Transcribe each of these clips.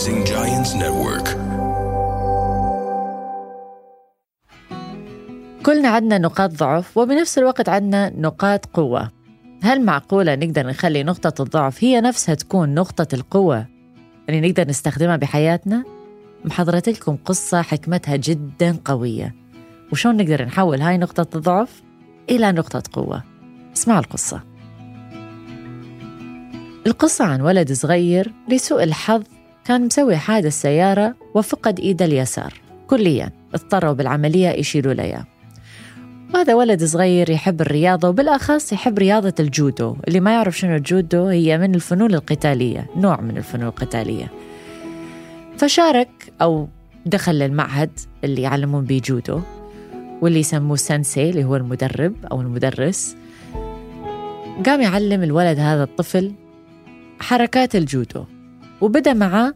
Rising Giants Network. كلنا عندنا نقاط ضعف وبنفس الوقت عندنا نقاط قوة. هل معقولة نقدر نخلي نقطة الضعف هي نفسها تكون نقطة القوة؟ اللي نقدر نستخدمها بحياتنا؟ محضرت لكم قصة حكمتها جدا قوية. وشون نقدر نحول هاي نقطة الضعف إلى نقطة قوة؟ اسمعوا القصة. القصة عن ولد صغير لسوء الحظ كان مسوي حادث سيارة وفقد إيده اليسار. كليا اضطروا بالعملية يشيلوا له وهذا ولد صغير يحب الرياضة وبالأخص يحب رياضة الجودو. اللي ما يعرف شنو الجودو هي من الفنون القتالية نوع من الفنون القتالية. فشارك أو دخل للمعهد اللي يعلمون بيه جودو واللي يسموه سنسي اللي هو المدرب أو المدرس. قام يعلم الولد هذا الطفل حركات الجودو وبدأ معاه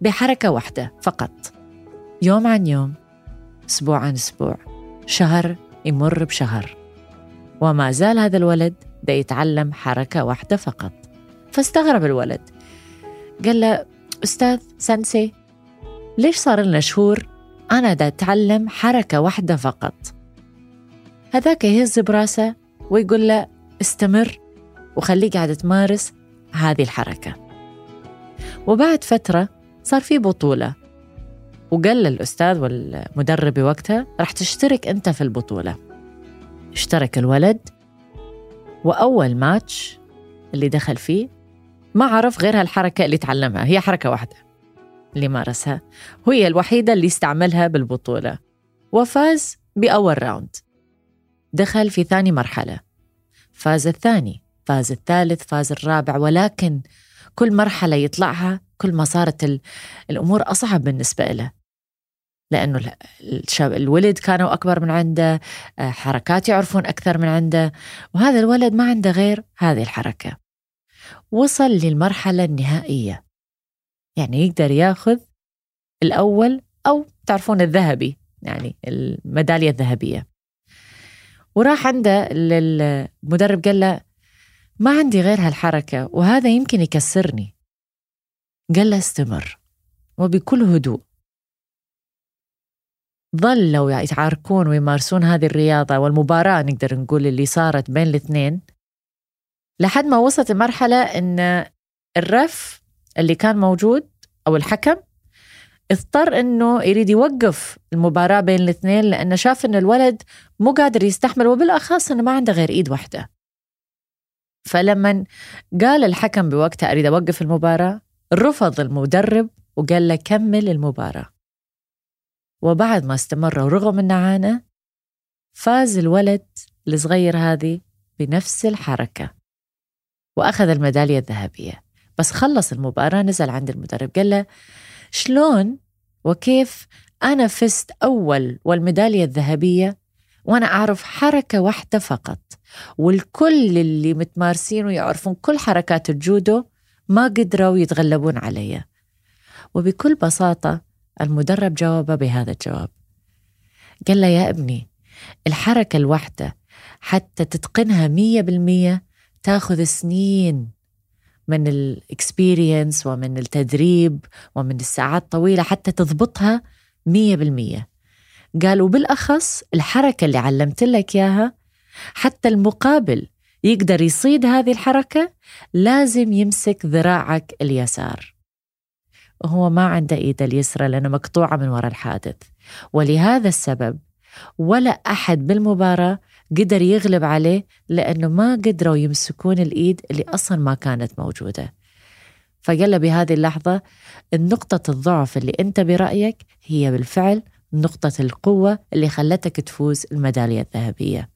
بحركة واحدة فقط. يوم عن يوم أسبوع عن أسبوع شهر يمر بشهر. وما زال هذا الولد دا يتعلم حركة واحدة فقط. فاستغرب الولد. قال له أستاذ سنسي ليش صار لنا شهور أنا دا أتعلم حركة واحدة فقط؟ هذاك يهز براسه ويقول له استمر وخليك قاعد تمارس هذه الحركة. وبعد فترة صار في بطولة. وقال للأستاذ والمدرب بوقتها راح تشترك أنت في البطولة. اشترك الولد وأول ماتش اللي دخل فيه ما عرف غير هالحركة اللي تعلمها هي حركة واحدة اللي مارسها. وهي الوحيدة اللي استعملها بالبطولة. وفاز بأول راوند. دخل في ثاني مرحلة. فاز الثاني فاز الثالث فاز الرابع ولكن كل مرحلة يطلعها كل ما صارت الأمور أصعب بالنسبة له لأنه الشاب الولد كانوا أكبر من عنده آه، حركات يعرفون أكثر من عنده وهذا الولد ما عنده غير هذه الحركة. وصل للمرحلة النهائية. يعني يقدر ياخذ الأول أو تعرفون الذهبي يعني الميدالية الذهبية. وراح عنده المدرب قال له ما عندي غير هالحركة وهذا يمكن يكسرني. قال استمر وبكل هدوء. ظلوا يتعاركون ويمارسون هذه الرياضة والمباراة نقدر نقول اللي صارت بين الاثنين. لحد ما وصلت المرحلة إن الرف اللي كان موجود أو الحكم اضطر إنه يريد يوقف المباراة بين الاثنين لأنه شاف انه الولد مو قادر يستحمل وبالأخص إنه ما عنده غير إيد واحدة. فلما قال الحكم بوقتها أريد أوقف المباراة؟ رفض المدرب وقال له كمل المباراة. وبعد ما استمر ورغم انه عانى فاز الولد الصغير هذه بنفس الحركة. وأخذ الميدالية الذهبية. بس خلص المباراة نزل عند المدرب قال له شلون وكيف أنا فزت أول والميدالية الذهبية وأنا أعرف حركة واحدة فقط. والكل اللي متمارسين ويعرفون كل حركات الجودو ما قدروا يتغلبون علي وبكل بساطة المدرب جاوب بهذا الجواب. قال له يا ابني الحركة الواحدة حتى تتقنها مية بالمية تاخذ سنين من الاكسبيرينس ومن التدريب ومن الساعات طويلة حتى تضبطها مية بالمية. قال وبالأخص الحركة اللي علمت لك إياها حتى المقابل يقدر يصيد هذه الحركة لازم يمسك ذراعك اليسار. وهو ما عنده إيده اليسرى لأنه مقطوعة من وراء الحادث. ولهذا السبب ولا أحد بالمباراة قدر يغلب عليه لأنه ما قدروا يمسكون الإيد اللي أصلا ما كانت موجودة. فقال له بهذه اللحظة النقطة الضعف اللي أنت برأيك هي بالفعل نقطة القوة اللي خلتك تفوز الميدالية الذهبية.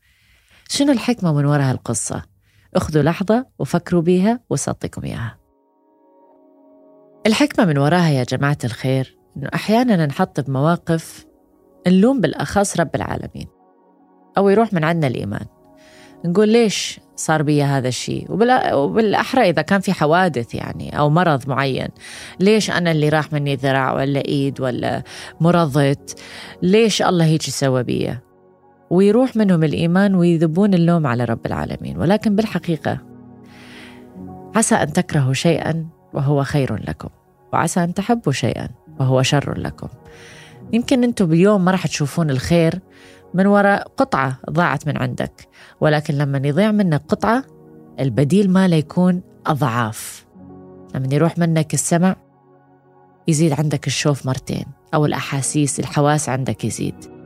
شنو الحكمة من وراء هالقصة؟ اخذوا لحظة وفكروا بيها وسأعطيكم إياها. الحكمة من وراها يا جماعة الخير إنه أحيانا نحط بمواقف نلوم بالأخص رب العالمين أو يروح من عندنا الإيمان. نقول ليش صار بي هذا الشيء وبالأحرى إذا كان في حوادث يعني أو مرض معين. ليش أنا اللي راح مني ذراع ولا إيد ولا مرضت؟ ليش الله هيك سوى بي ويروح منهم الإيمان ويذبون اللوم على رب العالمين. ولكن بالحقيقة عسى أن تكرهوا شيئا وهو خير لكم وعسى أن تحبوا شيئا وهو شر لكم. يمكن أنتم باليوم ما راح تشوفون الخير من وراء قطعة ضاعت من عندك ولكن لما يضيع منك قطعة البديل ماله يكون أضعاف. لما يروح منك السمع يزيد عندك الشوف مرتين أو الأحاسيس الحواس عندك يزيد.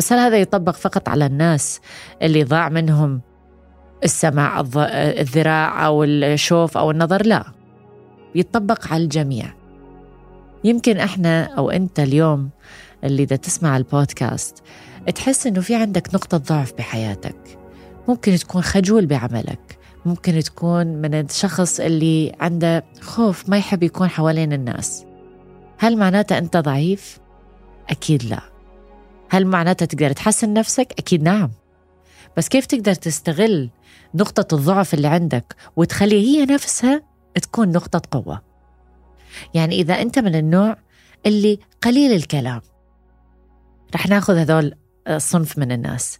بس هل هذا يطبق فقط على الناس اللي ضاع منهم السمع الذراع أو الشوف أو النظر؟ لا. يتطبق على الجميع. يمكن إحنا أو أنت اليوم اللي إذا تسمع البودكاست تحس إنه في عندك نقطة ضعف بحياتك. ممكن تكون خجول بعملك. ممكن تكون من الشخص اللي عنده خوف ما يحب يكون حوالين الناس. هل معناته أنت ضعيف؟ أكيد لا. هل معناته تقدر تحسن نفسك؟ أكيد نعم. بس كيف تقدر تستغل نقطة الضعف اللي عندك وتخلي هي نفسها تكون نقطة قوة؟ يعني إذا أنت من النوع اللي قليل الكلام رح ناخذ هذول الصنف من الناس.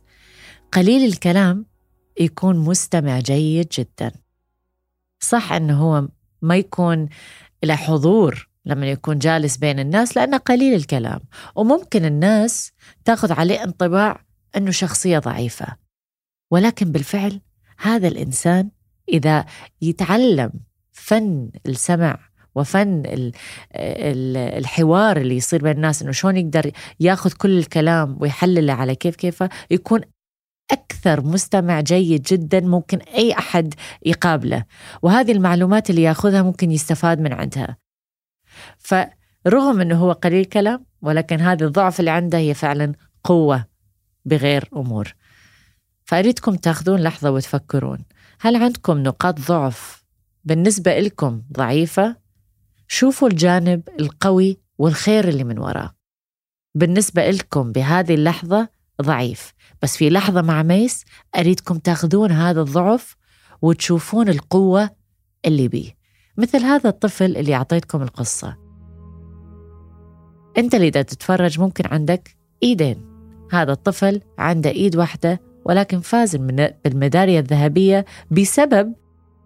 قليل الكلام يكون مستمع جيد جدا. صح أنه هو ما يكون له حضور لما يكون جالس بين الناس لأنه قليل الكلام. وممكن الناس تأخذ عليه انطباع أنه شخصية ضعيفة. ولكن بالفعل هذا الإنسان إذا يتعلم فن السمع وفن الحوار اللي يصير بين الناس إنه شلون يقدر يأخذ كل الكلام ويحلله على كيف كيفه يكون أكثر مستمع جيد جدا ممكن أي أحد يقابله. وهذه المعلومات اللي يأخذها ممكن يستفاد من عندها. فرغم إنه هو قليل كلام ولكن هذه الضعف اللي عنده هي فعلا قوة بغير أمور. فأريدكم تأخذون لحظة وتفكرون. هل عندكم نقاط ضعف بالنسبة لكم ضعيفة؟ شوفوا الجانب القوي والخير اللي من وراه. بالنسبة لكم بهذه اللحظة ضعيف. بس في لحظة مع ميس أريدكم تأخذون هذا الضعف وتشوفون القوة اللي بيه. مثل هذا الطفل اللي أعطيتكم القصة. أنت اللي إذا تتفرج ممكن عندك إيدين. هذا الطفل عنده إيد واحدة ولكن فاز بالميدالية الذهبية بسبب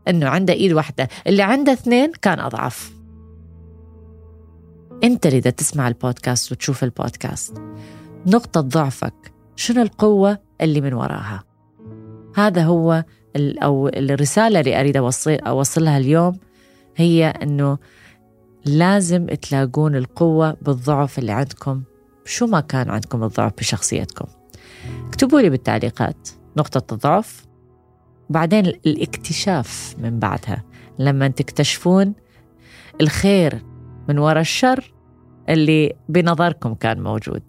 أنه عنده إيد واحدة. اللي عنده اثنين كان أضعف. أنت اللي تسمع البودكاست وتشوف البودكاست نقطة ضعفك شنو القوة اللي من وراها؟ هذا هو أو الرسالة اللي أريد أوصل أوصلها اليوم هي أنه لازم تلاقون القوة بالضعف اللي عندكم. شو ما كان عندكم الضعف بشخصيتكم. اكتبوا لي بالتعليقات نقطة الضعف وبعدين الاكتشاف من بعدها. لما تكتشفون الخير من وراء الشر اللي بنظركم كان موجود.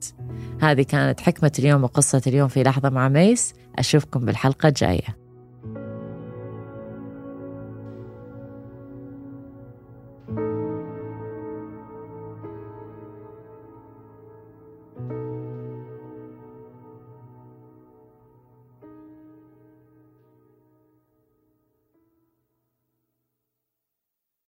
هذه كانت حكمة اليوم وقصة اليوم في لحظة مع ميس. أشوفكم بالحلقة الجاية.